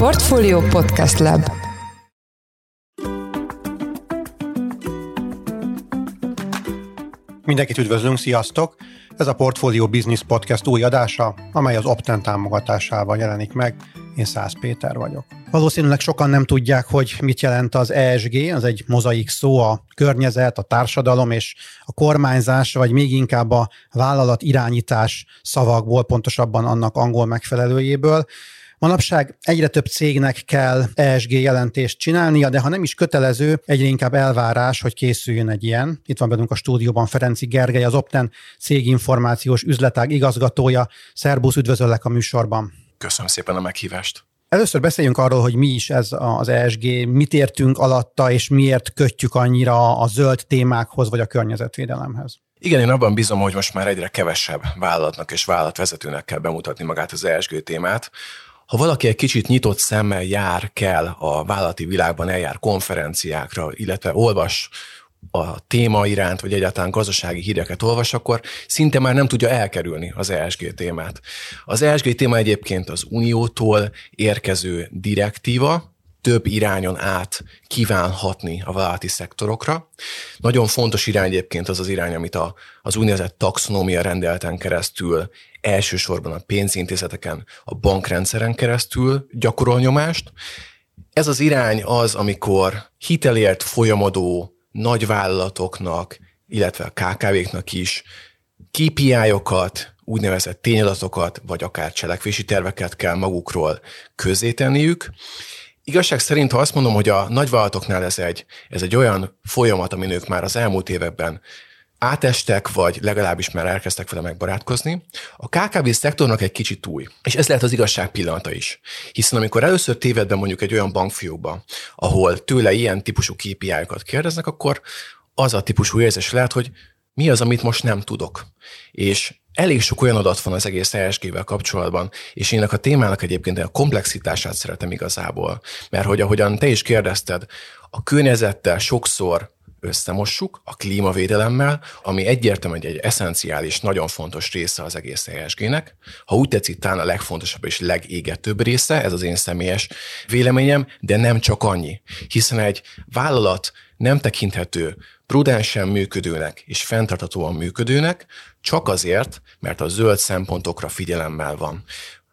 Portfolio Podcast Lab Mindenkit üdvözlünk, sziasztok! Ez a Portfolio Business Podcast új adása, amely az Opten támogatásával jelenik meg. Én Szász Péter vagyok. Valószínűleg sokan nem tudják, hogy mit jelent az ESG, az egy mozaik szó a környezet, a társadalom és a kormányzás, vagy még inkább a vállalat irányítás szavakból, pontosabban annak angol megfelelőjéből. Manapság egyre több cégnek kell ESG jelentést csinálnia, de ha nem is kötelező, egyre inkább elvárás, hogy készüljön egy ilyen. Itt van velünk a stúdióban Ferenci Gergely, az Opten céginformációs üzletág igazgatója. Szerbusz, üdvözöllek a műsorban. Köszönöm szépen a meghívást. Először beszéljünk arról, hogy mi is ez az ESG, mit értünk alatta, és miért kötjük annyira a zöld témákhoz, vagy a környezetvédelemhez. Igen, én abban bízom, hogy most már egyre kevesebb vállalatnak és vállalatvezetőnek kell bemutatni magát az ESG témát, ha valaki egy kicsit nyitott szemmel jár kell a vállalati világban, eljár konferenciákra, illetve olvas a téma iránt, vagy egyáltalán gazdasági híreket olvas, akkor szinte már nem tudja elkerülni az ESG témát. Az ESG téma egyébként az Uniótól érkező direktíva, több irányon át kívánhatni a vállalati szektorokra. Nagyon fontos irány egyébként az az irány, amit a, az úgynevezett taxonómia rendelten keresztül elsősorban a pénzintézeteken, a bankrendszeren keresztül gyakorol nyomást. Ez az irány az, amikor hitelért folyamodó nagyvállalatoknak, illetve a KKV-knak is KPI-okat, úgynevezett tényadatokat, vagy akár cselekvési terveket kell magukról közzétenniük, Igazság szerint, ha azt mondom, hogy a nagyvállalatoknál ez egy, ez egy olyan folyamat, amin ők már az elmúlt években átestek, vagy legalábbis már elkezdtek vele megbarátkozni. A KKV szektornak egy kicsit új, és ez lehet az igazság pillanata is. Hiszen amikor először tévedben mondjuk egy olyan bankfiókba, ahol tőle ilyen típusú KPI-kat kérdeznek, akkor az a típusú érzés lehet, hogy mi az, amit most nem tudok. És elég sok olyan adat van az egész ESG-vel kapcsolatban, és én a témának egyébként a komplexitását szeretem igazából. Mert hogy ahogyan te is kérdezted, a környezettel sokszor összemossuk a klímavédelemmel, ami egyértelműen egy eszenciális, nagyon fontos része az egész ESG-nek. Ha úgy tetszik, talán a legfontosabb és legégetőbb része, ez az én személyes véleményem, de nem csak annyi. Hiszen egy vállalat nem tekinthető prudensen működőnek és fenntartatóan működőnek, csak azért, mert a zöld szempontokra figyelemmel van.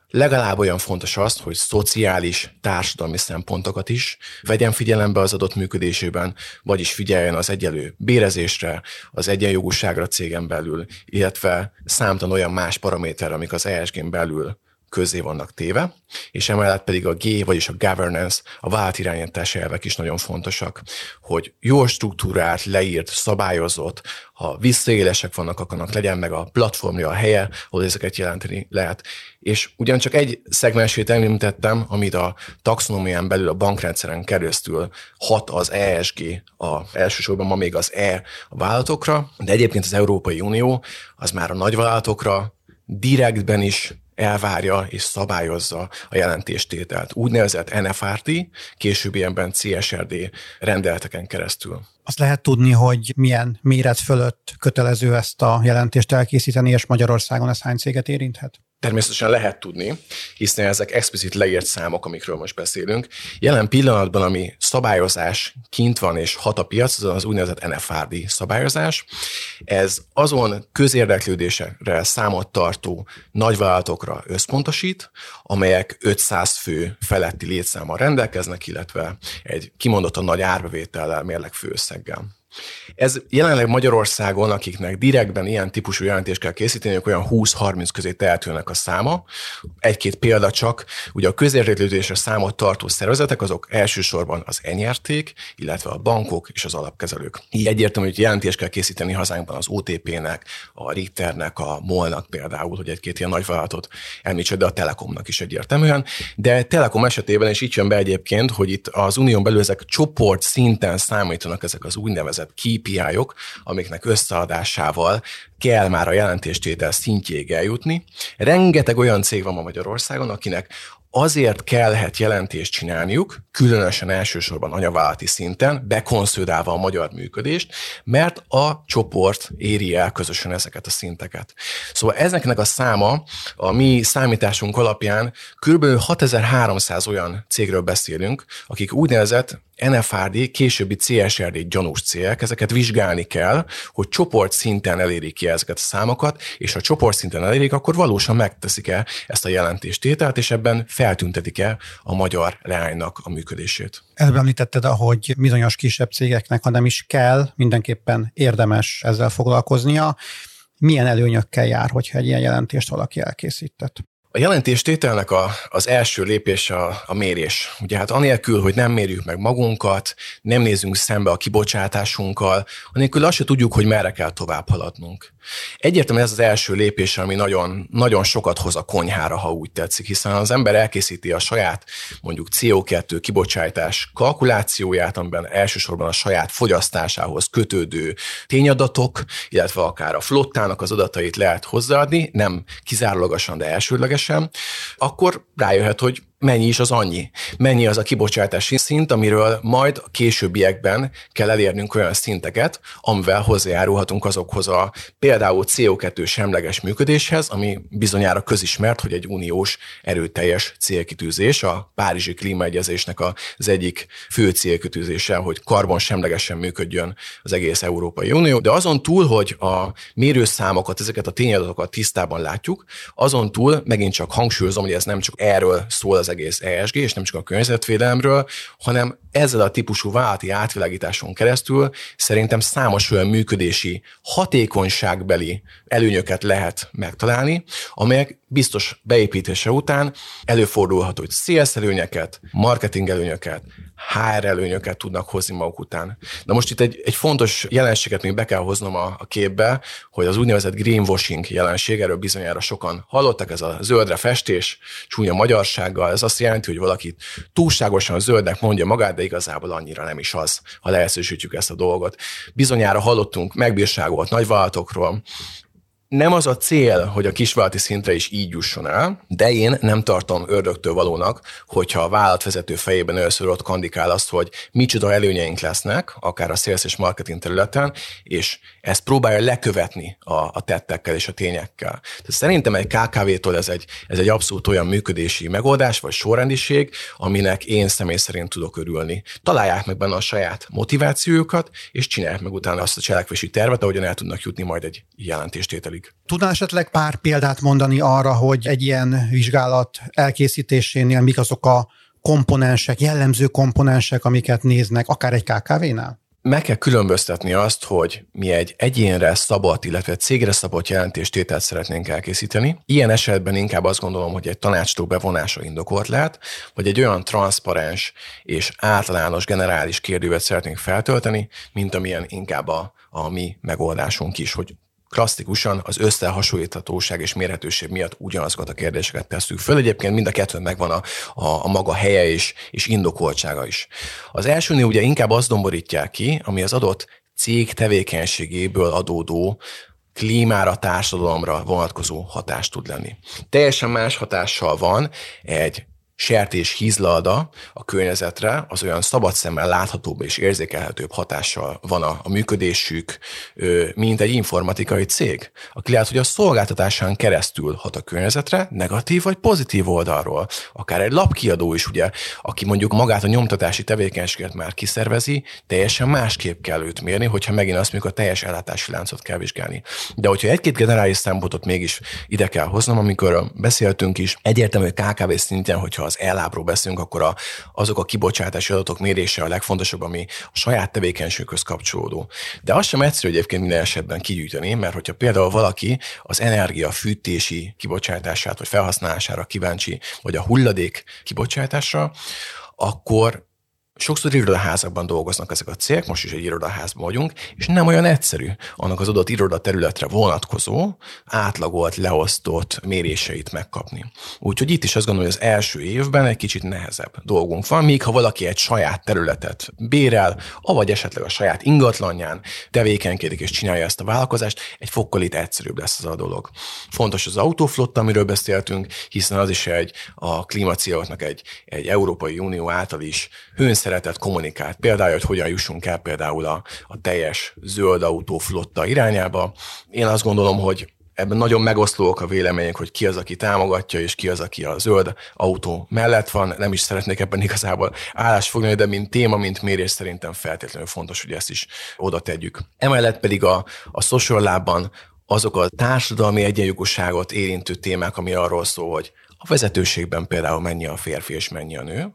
Legalább olyan fontos az, hogy szociális, társadalmi szempontokat is vegyen figyelembe az adott működésében, vagyis figyeljen az egyelő bérezésre, az egyenjogúságra cégen belül, illetve számtalan olyan más paraméter, amik az ESG-n belül közé vannak téve, és emellett pedig a G, vagyis a governance, a vállalatirányítási elvek is nagyon fontosak, hogy jó struktúrát, leírt, szabályozott, ha visszaélesek vannak, akkor legyen meg a platformja, a helye, ahol ezeket jelenteni lehet. És ugyancsak egy szegmensét említettem, amit a taxonomián belül a bankrendszeren keresztül hat az ESG, a, elsősorban ma még az E a vállalatokra, de egyébként az Európai Unió az már a nagyvállalatokra direktben is elvárja és szabályozza a jelentéstételt. Úgynevezett NFRT, későbbienben CSRD rendeleteken keresztül. Azt lehet tudni, hogy milyen méret fölött kötelező ezt a jelentést elkészíteni, és Magyarországon ez hány céget érinthet? Természetesen lehet tudni, hiszen ezek explicit leírt számok, amikről most beszélünk. Jelen pillanatban, ami szabályozás kint van és hat a piac, az az úgynevezett NFRD szabályozás. Ez azon közérdeklődésre számot tartó nagyvállalatokra összpontosít, amelyek 500 fő feletti létszámmal rendelkeznek, illetve egy kimondottan nagy árbevétellel, mérleg főösszeggel. Ez jelenleg Magyarországon, akiknek direktben ilyen típusú jelentést kell készíteni, olyan 20-30 közé tehetőnek a száma. Egy-két példa csak, ugye a közértéklődésre számot tartó szervezetek, azok elsősorban az enyerték, illetve a bankok és az alapkezelők. Így egyértelmű, hogy jelentést kell készíteni hazánkban az OTP-nek, a Richternek, a MOL-nak például, hogy egy-két ilyen nagyvállalatot említsed, de a Telekomnak is egyértelműen. De Telekom esetében is így jön be egyébként, hogy itt az unión belül ezek csoport szinten számítanak ezek az úgynevezett úgynevezett KPI-ok, amiknek összeadásával kell már a jelentéstétel szintjéig eljutni. Rengeteg olyan cég van ma Magyarországon, akinek azért kellhet jelentést csinálniuk, különösen elsősorban anyavállalati szinten, bekonsződálva a magyar működést, mert a csoport éri el közösen ezeket a szinteket. Szóval ezeknek a száma a mi számításunk alapján kb. 6300 olyan cégről beszélünk, akik úgynevezett NFRD, későbbi CSRD gyanús célek, ezeket vizsgálni kell, hogy csoport szinten elérik ki ezeket a számokat, és ha csoport szinten elérik, akkor valósan megteszik-e ezt a jelentéstételt, és ebben feltüntetik-e a magyar leánynak a működését. Előbb említetted, ahogy bizonyos kisebb cégeknek, ha nem is kell, mindenképpen érdemes ezzel foglalkoznia. Milyen előnyökkel jár, hogyha egy ilyen jelentést valaki elkészített? A jelentéstételnek a, az első lépés a, a mérés. Ugye hát anélkül, hogy nem mérjük meg magunkat, nem nézünk szembe a kibocsátásunkkal, anélkül azt se tudjuk, hogy merre kell tovább haladnunk. Egyértelműen ez az első lépés, ami nagyon, nagyon sokat hoz a konyhára, ha úgy tetszik, hiszen az ember elkészíti a saját mondjuk CO2 kibocsátás kalkulációját, amiben elsősorban a saját fogyasztásához kötődő tényadatok, illetve akár a flottának az adatait lehet hozzáadni, nem kizárólagosan, de elsődlegesen, akkor rájöhet, hogy mennyi is az annyi. Mennyi az a kibocsátási szint, amiről majd a későbbiekben kell elérnünk olyan szinteket, amivel hozzájárulhatunk azokhoz a például CO2 semleges működéshez, ami bizonyára közismert, hogy egy uniós erőteljes célkitűzés, a Párizsi klímaegyezésnek az egyik fő célkitűzése, hogy karbon semlegesen működjön az egész Európai Unió. De azon túl, hogy a mérőszámokat, ezeket a tényadatokat tisztában látjuk, azon túl megint csak hangsúlyozom, hogy ez nem csak erről szól egész ESG, és nem csak a környezetvédelemről, hanem ezzel a típusú vállalati átvilágításon keresztül szerintem számos olyan működési hatékonyságbeli előnyöket lehet megtalálni, amelyek biztos beépítése után előfordulhat, hogy sales előnyeket, marketing előnyöket, HR előnyöket tudnak hozni maguk után. Na most itt egy, egy fontos jelenséget még be kell hoznom a, a képbe, hogy az úgynevezett greenwashing jelenség, erről bizonyára sokan hallottak, ez a zöldre festés, csúnya magyarsággal, ez azt jelenti, hogy valaki túlságosan zöldnek mondja magát, de igazából annyira nem is az, ha leegyszerűsítjük ezt a dolgot. Bizonyára hallottunk megbírságolt nagyvállalatokról, nem az a cél, hogy a kisvállalati szintre is így jusson el, de én nem tartom ördögtől valónak, hogyha a vállalatvezető fejében először ott kandikál azt, hogy micsoda előnyeink lesznek, akár a sales és marketing területen, és ezt próbálja lekövetni a, a tettekkel és a tényekkel. Tehát szerintem egy KKV-tól ez egy, ez egy abszolút olyan működési megoldás, vagy sorrendiség, aminek én személy szerint tudok örülni. Találják meg benne a saját motivációjukat, és csinálják meg utána azt a cselekvési tervet, ahogyan el tudnak jutni majd egy jelentéstételi működik. Tudnál esetleg pár példát mondani arra, hogy egy ilyen vizsgálat elkészítésénél mik azok a komponensek, jellemző komponensek, amiket néznek, akár egy KKV-nál? meg kell különböztetni azt, hogy mi egy egyénre szabott, illetve cégre szabott jelentéstételt szeretnénk elkészíteni. Ilyen esetben inkább azt gondolom, hogy egy tanácstó bevonása indokolt lehet, vagy egy olyan transzparens és általános generális kérdővet szeretnénk feltölteni, mint amilyen inkább a, a mi megoldásunk is, hogy klasszikusan az összehasonlíthatóság és mérhetőség miatt ugyanazokat a kérdéseket tesszük föl. Egyébként mind a kettőn megvan a, a, a maga helye és, és indokoltsága is. Az elsőnél ugye inkább azt domborítják ki, ami az adott cég tevékenységéből adódó klímára, társadalomra vonatkozó hatást tud lenni. Teljesen más hatással van egy sertés hízlalda a környezetre, az olyan szabad szemmel láthatóbb és érzékelhetőbb hatással van a, a működésük, mint egy informatikai cég, aki lehet, hogy a szolgáltatásán keresztül hat a környezetre, negatív vagy pozitív oldalról. Akár egy lapkiadó is, ugye, aki mondjuk magát a nyomtatási tevékenységet már kiszervezi, teljesen másképp kell őt mérni, hogyha megint azt mondjuk a teljes ellátási láncot kell vizsgálni. De hogyha egy-két generális szempontot mégis ide kell hoznom, amikor beszéltünk is, egyértelmű, hogy KKV szintén, hogyha az elábról beszélünk, akkor a, azok a kibocsátási adatok mérése a legfontosabb, ami a saját tevékenységhez kapcsolódó. De az sem egyszerű egyébként minden esetben kigyűjteni, mert hogyha például valaki az energia fűtési kibocsátását vagy felhasználására kíváncsi, vagy a hulladék kibocsátásra, akkor Sokszor irodaházakban dolgoznak ezek a cégek, most is egy irodaházban vagyunk, és nem olyan egyszerű annak az adott iroda területre vonatkozó, átlagolt, leosztott méréseit megkapni. Úgyhogy itt is azt gondolom, hogy az első évben egy kicsit nehezebb dolgunk van, míg ha valaki egy saját területet bérel, avagy esetleg a saját ingatlanján tevékenykedik és csinálja ezt a vállalkozást, egy fokkal itt egyszerűbb lesz az a dolog. Fontos az autóflotta, amiről beszéltünk, hiszen az is egy a klímacéloknak egy, egy Európai Unió által is hőnsz szeretett kommunikált példája, hogy hogyan jussunk el például a, a teljes zöld autó irányába. Én azt gondolom, hogy ebben nagyon megoszlóak a vélemények, hogy ki az, aki támogatja, és ki az, aki a zöld autó mellett van. Nem is szeretnék ebben igazából állást fogni, de mint téma, mint mérés szerintem feltétlenül fontos, hogy ezt is oda tegyük. Emellett pedig a, a social lában azok a társadalmi egyenjogúságot érintő témák, ami arról szól, hogy a vezetőségben például mennyi a férfi és mennyi a nő,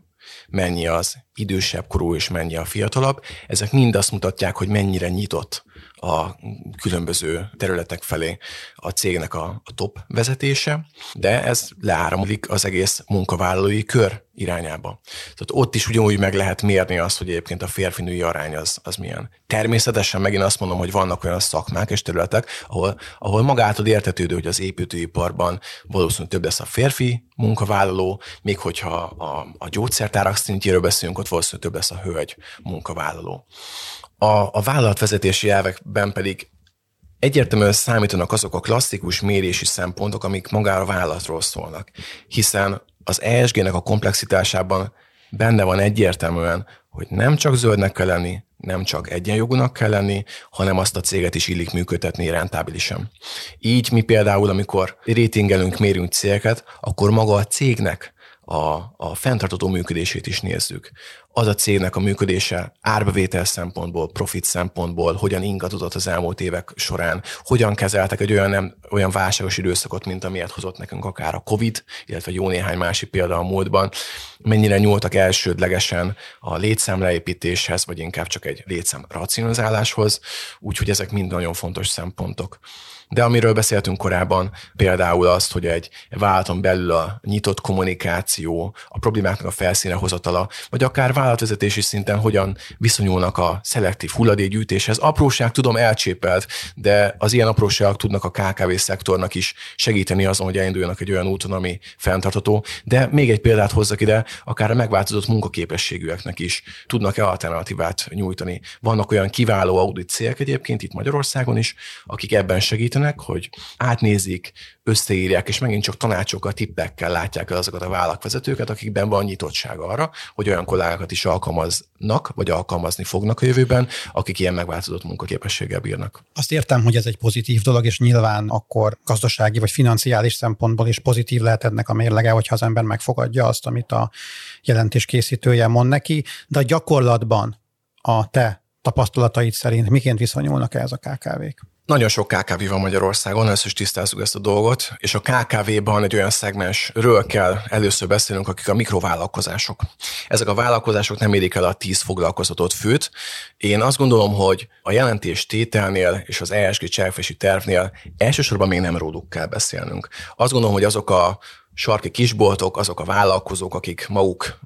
mennyi az idősebb korú és mennyi a fiatalabb. Ezek mind azt mutatják, hogy mennyire nyitott a különböző területek felé a cégnek a, a top vezetése, de ez leáramodik az egész munkavállalói kör irányába. Tehát ott is ugyanúgy meg lehet mérni azt, hogy egyébként a férfi-női arány az, az milyen. Természetesen megint azt mondom, hogy vannak olyan szakmák és területek, ahol, ahol magától értetődő, hogy az építőiparban valószínűleg több lesz a férfi munkavállaló, még hogyha a, a gyógyszertárak szintjéről beszélünk, ott valószínűleg több lesz a hölgy munkavállaló. A, a vállalatvezetési elvekben pedig egyértelműen számítanak azok a klasszikus mérési szempontok, amik magára a vállalatról szólnak. Hiszen az ESG-nek a komplexitásában benne van egyértelműen, hogy nem csak zöldnek kell lenni, nem csak egyenjogúnak kell lenni, hanem azt a céget is illik működtetni rentábilisan. Így mi például, amikor rétingelünk, mérünk cégeket, akkor maga a cégnek a, a fenntartató működését is nézzük. Az a cégnek a működése árbevétel szempontból, profit szempontból, hogyan ingadozott az elmúlt évek során, hogyan kezeltek egy olyan, nem, olyan válságos időszakot, mint amilyet hozott nekünk akár a COVID, illetve jó néhány másik példa a múltban, mennyire nyúltak elsődlegesen a létszámleépítéshez, vagy inkább csak egy létszám racionalizáláshoz, úgyhogy ezek mind nagyon fontos szempontok. De amiről beszéltünk korábban, például azt, hogy egy vállalaton belül a nyitott kommunikáció, a problémáknak a felszíne hozatala, vagy akár vállalatvezetési szinten hogyan viszonyulnak a szelektív hulladékgyűjtéshez. Apróság tudom elcsépelt, de az ilyen apróságok tudnak a KKV szektornak is segíteni azon, hogy elinduljanak egy olyan úton, ami fenntartható. De még egy példát hozzak ide, akár a megváltozott munkaképességűeknek is tudnak-e alternatívát nyújtani. Vannak olyan kiváló audit cégek egyébként itt Magyarországon is, akik ebben segítenek, hogy átnézik, összeírják, és megint csak tanácsokkal, tippekkel látják el azokat a vállalkozóvezetőket, akikben van nyitottság arra, hogy olyan kollégákat is alkalmaznak, vagy alkalmazni fognak a jövőben, akik ilyen megváltozott munkaképességgel bírnak. Azt értem, hogy ez egy pozitív dolog, és nyilván akkor gazdasági vagy financiális szempontból is pozitív lehet ennek a mérlege, hogyha az ember megfogadja azt, amit a jelentés készítője mond neki, de a gyakorlatban a te tapasztalataid szerint miként viszonyulnak ez a KKV-k? Nagyon sok KKV van Magyarországon, először is tisztázzuk ezt a dolgot, és a KKV-ban egy olyan szegmensről kell először beszélnünk, akik a mikrovállalkozások. Ezek a vállalkozások nem érik el a 10 foglalkozatot főt. Én azt gondolom, hogy a jelentés tételnél és az ESG cselekvési tervnél elsősorban még nem róluk kell beszélnünk. Azt gondolom, hogy azok a sarki kisboltok, azok a vállalkozók, akik maguk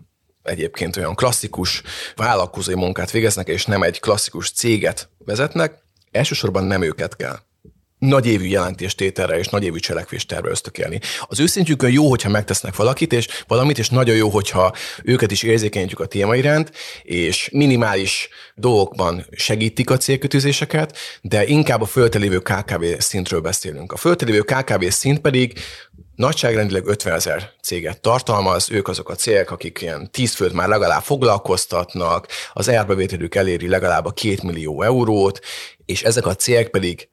egyébként olyan klasszikus vállalkozói munkát végeznek, és nem egy klasszikus céget vezetnek, elsősorban nem őket kell nagyévű jelentéstételre és nagyévű cselekvéstervre ösztökélni. Az őszintjükön jó, hogyha megtesznek valakit, és valamit, és nagyon jó, hogyha őket is érzékenyítjük a téma iránt, és minimális dolgokban segítik a célkötőzéseket, de inkább a föltelévő KKV szintről beszélünk. A föltelévő KKV szint pedig nagyságrendileg 50 ezer céget tartalmaz, ők azok a cégek, akik ilyen 10 főt már legalább foglalkoztatnak, az árbevételük eléri legalább a 2 millió eurót, és ezek a cégek pedig,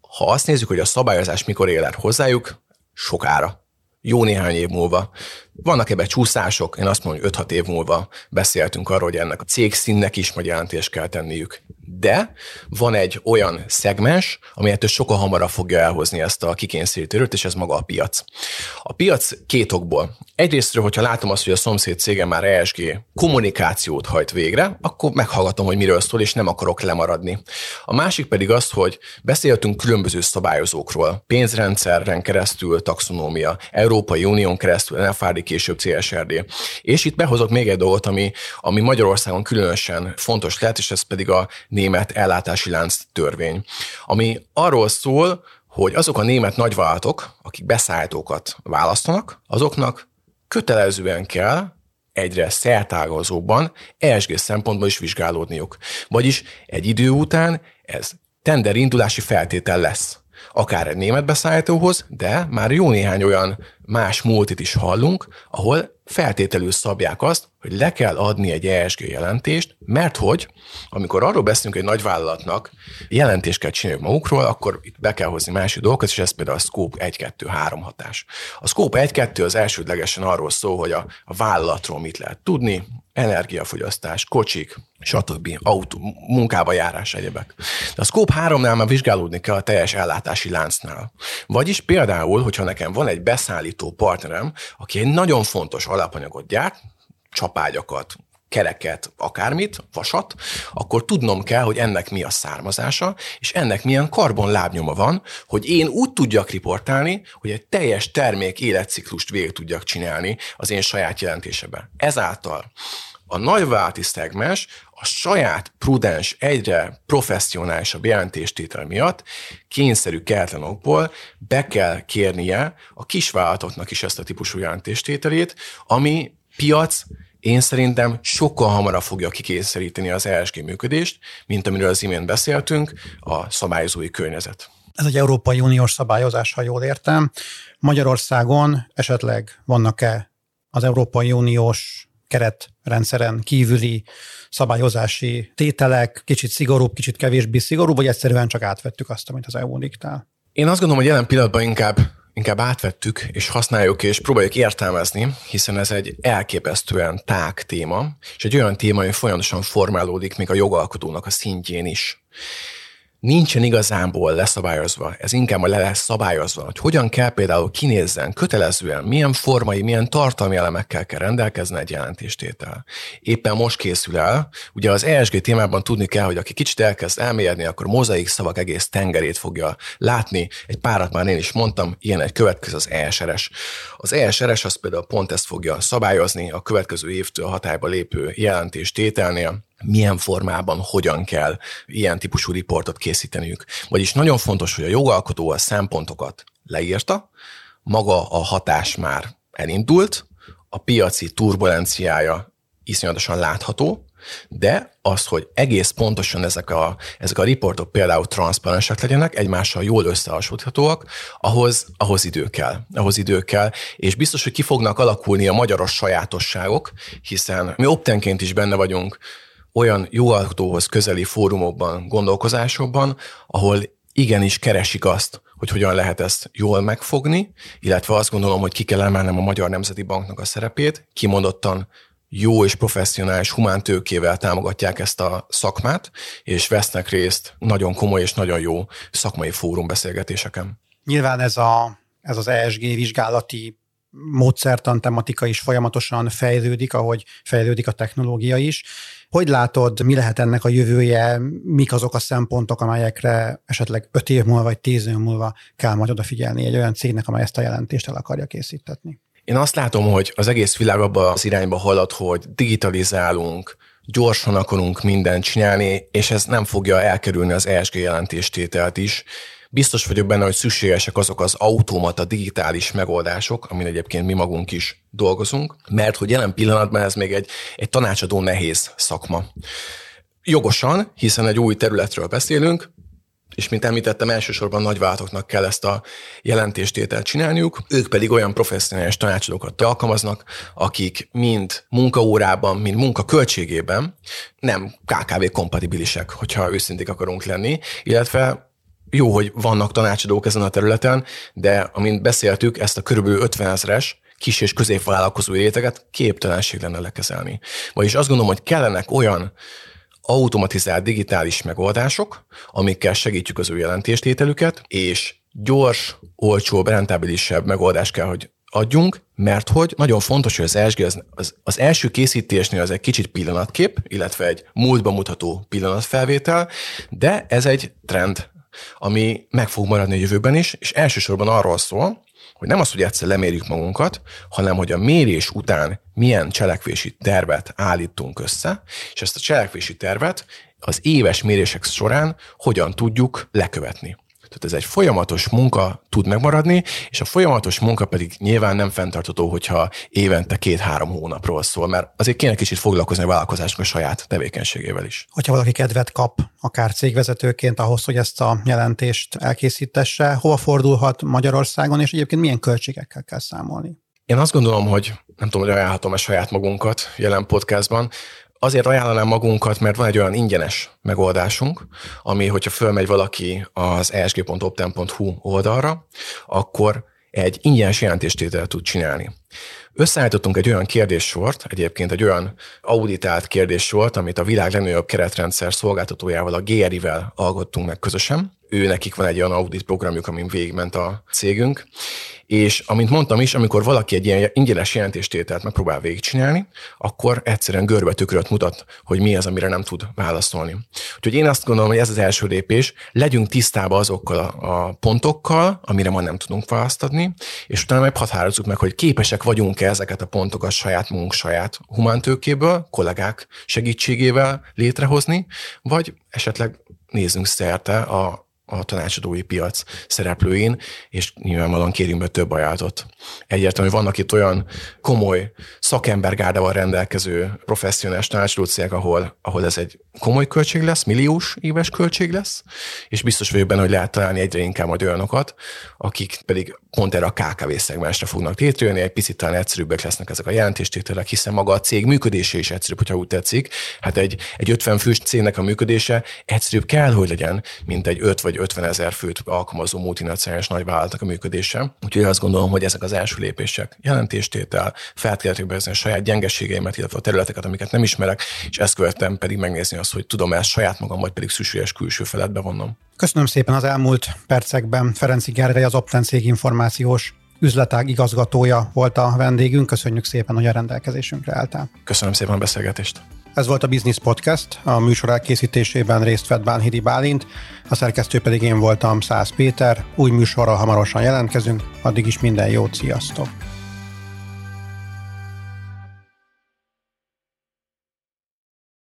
ha azt nézzük, hogy a szabályozás mikor ér el hozzájuk, sokára. Jó néhány év múlva. Vannak ebben csúszások, én azt mondom, hogy 5-6 év múlva beszéltünk arról, hogy ennek a cég színnek is majd jelentést kell tenniük. De van egy olyan szegmens, ami ettől sokkal hamarabb fogja elhozni ezt a kikényszerítőt, és ez maga a piac. A piac két okból. Egyrésztről, hogyha látom azt, hogy a szomszéd cégem már ESG kommunikációt hajt végre, akkor meghallgatom, hogy miről szól, és nem akarok lemaradni. A másik pedig az, hogy beszéltünk különböző szabályozókról, pénzrendszeren keresztül taxonómia, Európai Unión keresztül NFRD, később CSRD. És itt behozok még egy dolgot, ami, ami Magyarországon különösen fontos lehet, és ez pedig a német ellátási lánc törvény, ami arról szól, hogy azok a német nagyvállalatok, akik beszállítókat választanak, azoknak kötelezően kell egyre szertágazóban ESG szempontból is vizsgálódniuk. Vagyis egy idő után ez tender indulási feltétel lesz akár egy német beszállítóhoz, de már jó néhány olyan más multit is hallunk, ahol feltételül szabják azt, hogy le kell adni egy ESG jelentést, mert hogy amikor arról beszélünk, hogy egy nagyvállalatnak jelentést kell csinálni magukról, akkor itt be kell hozni másik dolgokat, és ez például a Scope 1-2-3 hatás. A Scope 1-2 az elsődlegesen arról szól, hogy a, a vállalatról mit lehet tudni, energiafogyasztás, kocsik, stb. autó, munkába járás, egyebek. De a Scope 3-nál már vizsgálódni kell a teljes ellátási láncnál. Vagyis például, hogyha nekem van egy beszállító partnerem, aki egy nagyon fontos alapanyagot gyárt, csapágyakat, kereket, akármit, vasat, akkor tudnom kell, hogy ennek mi a származása, és ennek milyen karbonlábnyoma van, hogy én úgy tudjak riportálni, hogy egy teljes termék életciklust végig tudjak csinálni az én saját jelentésében. Ezáltal a nagyválti szegmens a saját prudens, egyre professzionálisabb jelentéstétel miatt kényszerű keltlenokból be kell kérnie a kisvállalatoknak is ezt a típusú jelentéstételét, ami piac én szerintem sokkal hamarabb fogja kikényszeríteni az ESG működést, mint amiről az imént beszéltünk, a szabályozói környezet. Ez egy Európai Uniós szabályozás, ha jól értem. Magyarországon esetleg vannak-e az Európai Uniós keretrendszeren kívüli szabályozási tételek, kicsit szigorúbb, kicsit kevésbé szigorú, vagy egyszerűen csak átvettük azt, amit az EU diktál? Én azt gondolom, hogy jelen pillanatban inkább inkább átvettük és használjuk és próbáljuk értelmezni, hiszen ez egy elképesztően tág téma, és egy olyan téma, ami folyamatosan formálódik még a jogalkotónak a szintjén is nincsen igazából leszabályozva, ez inkább le lesz szabályozva, hogy hogyan kell például kinézzen kötelezően, milyen formai, milyen tartalmi elemekkel kell rendelkezni egy jelentéstétel. Éppen most készül el, ugye az ESG témában tudni kell, hogy aki kicsit elkezd elmélyedni, akkor mozaik szavak egész tengerét fogja látni. Egy párat már én is mondtam, ilyen egy következő az ESRS. Az ESRS az például pont ezt fogja szabályozni a következő évtől hatályba lépő jelentéstételnél, milyen formában, hogyan kell ilyen típusú riportot készíteniük. Vagyis nagyon fontos, hogy a jogalkotó a szempontokat leírta, maga a hatás már elindult, a piaci turbulenciája iszonyatosan látható, de az, hogy egész pontosan ezek a, ezek a riportok például transzparensek legyenek, egymással jól összehasonlíthatóak, ahhoz, ahhoz idő kell. Ahhoz idő kell, és biztos, hogy ki fognak alakulni a magyaros sajátosságok, hiszen mi optenként is benne vagyunk olyan jogalkotóhoz közeli fórumokban, gondolkozásokban, ahol igenis keresik azt, hogy hogyan lehet ezt jól megfogni, illetve azt gondolom, hogy ki kell emelnem a Magyar Nemzeti Banknak a szerepét, kimondottan jó és professzionális humántőkével támogatják ezt a szakmát, és vesznek részt nagyon komoly és nagyon jó szakmai fórumbeszélgetéseken. Nyilván ez, a, ez az ESG vizsgálati módszertan tematika is folyamatosan fejlődik, ahogy fejlődik a technológia is. Hogy látod, mi lehet ennek a jövője, mik azok a szempontok, amelyekre esetleg öt év múlva vagy tíz év múlva kell majd odafigyelni egy olyan cégnek, amely ezt a jelentést el akarja készítetni? Én azt látom, hogy az egész világ abba az irányba halad, hogy digitalizálunk, gyorsan akarunk mindent csinálni, és ez nem fogja elkerülni az ESG jelentéstételt is, Biztos vagyok benne, hogy szükségesek azok az automata digitális megoldások, amin egyébként mi magunk is dolgozunk, mert hogy jelen pillanatban ez még egy, egy tanácsadó nehéz szakma. Jogosan, hiszen egy új területről beszélünk, és mint említettem, elsősorban nagyvállalatoknak kell ezt a jelentéstételt csinálniuk, ők pedig olyan professzionális tanácsadókat alkalmaznak, akik mind munkaórában, mind munka költségében nem KKV kompatibilisek, hogyha őszinték akarunk lenni, illetve jó, hogy vannak tanácsadók ezen a területen, de amint beszéltük, ezt a körülbelül 50 ezeres kis és középvállalkozói réteget képtelenség lenne lekezelni. Vagyis azt gondolom, hogy kellenek olyan automatizált digitális megoldások, amikkel segítjük az ő jelentéstételüket, és gyors, olcsóbb, rentábilisebb megoldás kell, hogy adjunk, mert hogy nagyon fontos, hogy az ESG az, az első készítésnél az egy kicsit pillanatkép, illetve egy múltba mutató pillanatfelvétel, de ez egy trend, ami meg fog maradni a jövőben is, és elsősorban arról szól, hogy nem az, hogy egyszer lemérjük magunkat, hanem hogy a mérés után milyen cselekvési tervet állítunk össze, és ezt a cselekvési tervet az éves mérések során hogyan tudjuk lekövetni. Tehát ez egy folyamatos munka tud megmaradni, és a folyamatos munka pedig nyilván nem fenntartható, hogyha évente két-három hónapról szól, mert azért kéne kicsit foglalkozni a vállalkozásnak a saját tevékenységével is. Hogyha valaki kedvet kap, akár cégvezetőként ahhoz, hogy ezt a jelentést elkészítesse, hova fordulhat Magyarországon, és egyébként milyen költségekkel kell számolni? Én azt gondolom, hogy nem tudom, hogy ajánlhatom-e saját magunkat jelen podcastban, Azért ajánlanám magunkat, mert van egy olyan ingyenes megoldásunk, ami, hogyha fölmegy valaki az esg.opten.hu oldalra, akkor egy ingyenes jelentéstételt tud csinálni. Összeállítottunk egy olyan kérdéssort, egyébként egy olyan auditált kérdéssort, amit a világ legnagyobb keretrendszer szolgáltatójával, a GRI-vel alkottunk meg közösen. Ő nekik van egy olyan audit programjuk, amin végigment a cégünk, és amint mondtam is, amikor valaki egy ilyen ingyenes jelentéstételt megpróbál végigcsinálni, akkor egyszerűen görbetükröt mutat, hogy mi az, amire nem tud válaszolni. Úgyhogy én azt gondolom, hogy ez az első lépés, legyünk tisztában azokkal a pontokkal, amire ma nem tudunk választ adni, és utána meg határozzuk meg, hogy képesek vagyunk-e ezeket a pontokat saját munkunk, saját humántőkéből, kollégák segítségével létrehozni, vagy esetleg nézzünk szerte a a tanácsadói piac szereplőin, és nyilvánvalóan kérünk be több ajánlatot. Egyértelmű, hogy vannak itt olyan komoly szakembergárdával rendelkező professzionális tanácsadó cégek, ahol, ahol ez egy komoly költség lesz, milliós éves költség lesz, és biztos vagyok benne, hogy lehet találni egyre inkább majd olyanokat, akik pedig pont erre a KKV szegmensre fognak létrejönni, egy picit talán egyszerűbbek lesznek ezek a jelentéstételek, hiszen maga a cég működése is egyszerűbb, hogyha úgy tetszik. Hát egy, egy 50 fős cégnek a működése egyszerűbb kell, hogy legyen, mint egy 5 vagy 50 ezer főt alkalmazó multinacionális nagyvállalatok a működése. Úgyhogy azt gondolom, hogy ezek az első lépések. Jelentéstétel, feltétlenül bevezetni a saját gyengeségeimet, illetve a területeket, amiket nem ismerek, és ezt követtem pedig megnézni azt, hogy tudom ezt saját magam, vagy pedig szükséges külső felet bevonnom. Köszönöm szépen az elmúlt percekben. Ferenci Gergely, az Opten cég információs üzletág igazgatója volt a vendégünk. Köszönjük szépen, hogy a rendelkezésünkre álltál. Köszönöm szépen a beszélgetést. Ez volt a Business Podcast, a műsor elkészítésében részt vett Bánhidi Bálint, a szerkesztő pedig én voltam Szász Péter. Új műsorral hamarosan jelentkezünk, addig is minden jót, sziasztok!